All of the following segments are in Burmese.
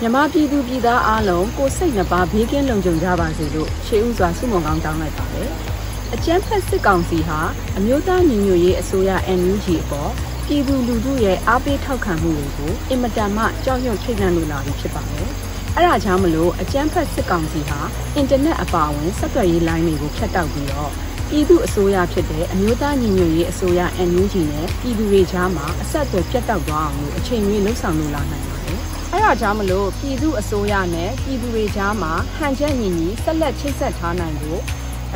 မြန်မာပြည်သူပြည်သားအားလုံးကိုယ်စိတ်နှပါဘေးကင်းလုံခြုံကြပါစေလို့ရှေးဥစွာဆုမွန်ကောင်းတောင်းလိုက်ပါတယ်။အကြမ်းဖက်စစ်ကောင်စီဟာအမျိုးသားညီညွတ်ရေးအစိုးရ NUG အပေါ်ပြည်သူလူထုရဲ့အားပေးထောက်ခံမှုတွေကိုအင်မတန်မှကြောက်ရွံ့ထိတ်လန့်လို့လာပြီဖြစ်ပါတယ်။အဲဒါကြောင့်မလို့အကြမ်းဖက်စစ်ကောင်စီဟာအင်တာနက်အပါအဝင်ဆက်သွယ်ရေးလိုင်းတွေကိုဖြတ်တောက်ပြီးတော့ ပြည်သူအစိုးရဖြစ်တဲ့အမျိုးသားညီညွတ်ရေးအစိုးရ NUG နဲ့ပြည်သူတွေကြားမှာအဆက်အသွယ်ပြတ်တောက်သွားအောင်လို့အချိန်ကြီးလှုံ့ဆော်လို့လာနိုင်ပါတယ်။အဲဒါကြောင့်မလို့ပြည်သူအစိုးရနဲ့ပြည်သူတွေကြားမှာဟန်ချက်ညီညီဆက်လက်ချိတ်ဆက်ထားနိုင်ဖို့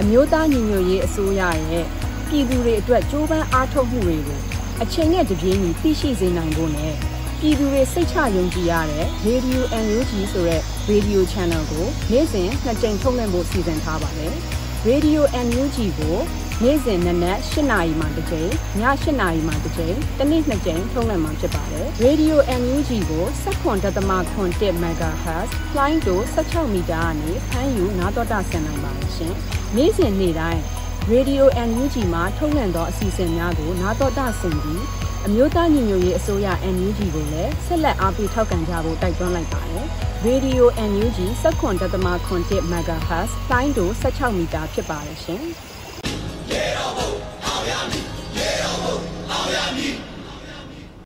အမျိုးသားညီညွတ်ရေးအစိုးရရဲ့ပြည်သူတွေအတွက်ကြိုးပမ်းအားထုတ်မှုတွေကိုအချိန်နဲ့တပြေးညီသိရှိစေနိုင်ဖို့နဲ့ပြည်သူတွေစိတ်ချယုံကြည်ရတဲ့ Radio NUG ဆိုတဲ့ Radio Channel ကိုနေ့စဉ်နှစ်ကြိမ်ထုတ်လွှင့်ဖို့စီစဉ်ထားပါတယ်။ Radio NUG ကိုနေ့စဉ်နနက်8နာရီမှတစ်ကြိမ်ည8နာရီမှတစ်ကြိမ်တနေ့နှစ်ကြိမ်ထုတ်လွှင့်မှာဖြစ်ပါတယ်။ Radio NUG ကို7.7 MHz လိုင်းတို16မီတာကနေဖမ်းယူနားတော်တာဆင်နိုင်ပါတယ်ရှင်။နေ့စဉ်နေ့တိုင်း Radio NUG မှာထုတ်လွှင့်သောအစီအစဉ်များကိုနားတော်တာဆင်ပြီးအမျိုးသားညီညွတ်ရေးအစိုးရ NUG ကိုလည်းဆက်လက်အားပေးထောက်ခံကြဖို့တိုက်တွန်းလိုက်ပါတယ်။ Radio NUG 17.7 MHz လိုင်းတို16မီတာဖြစ်ပါတယ်ရှင်။ရေတော်ဘုံအောင်ရမည်ရေတော်ဘုံအောင်ရမည်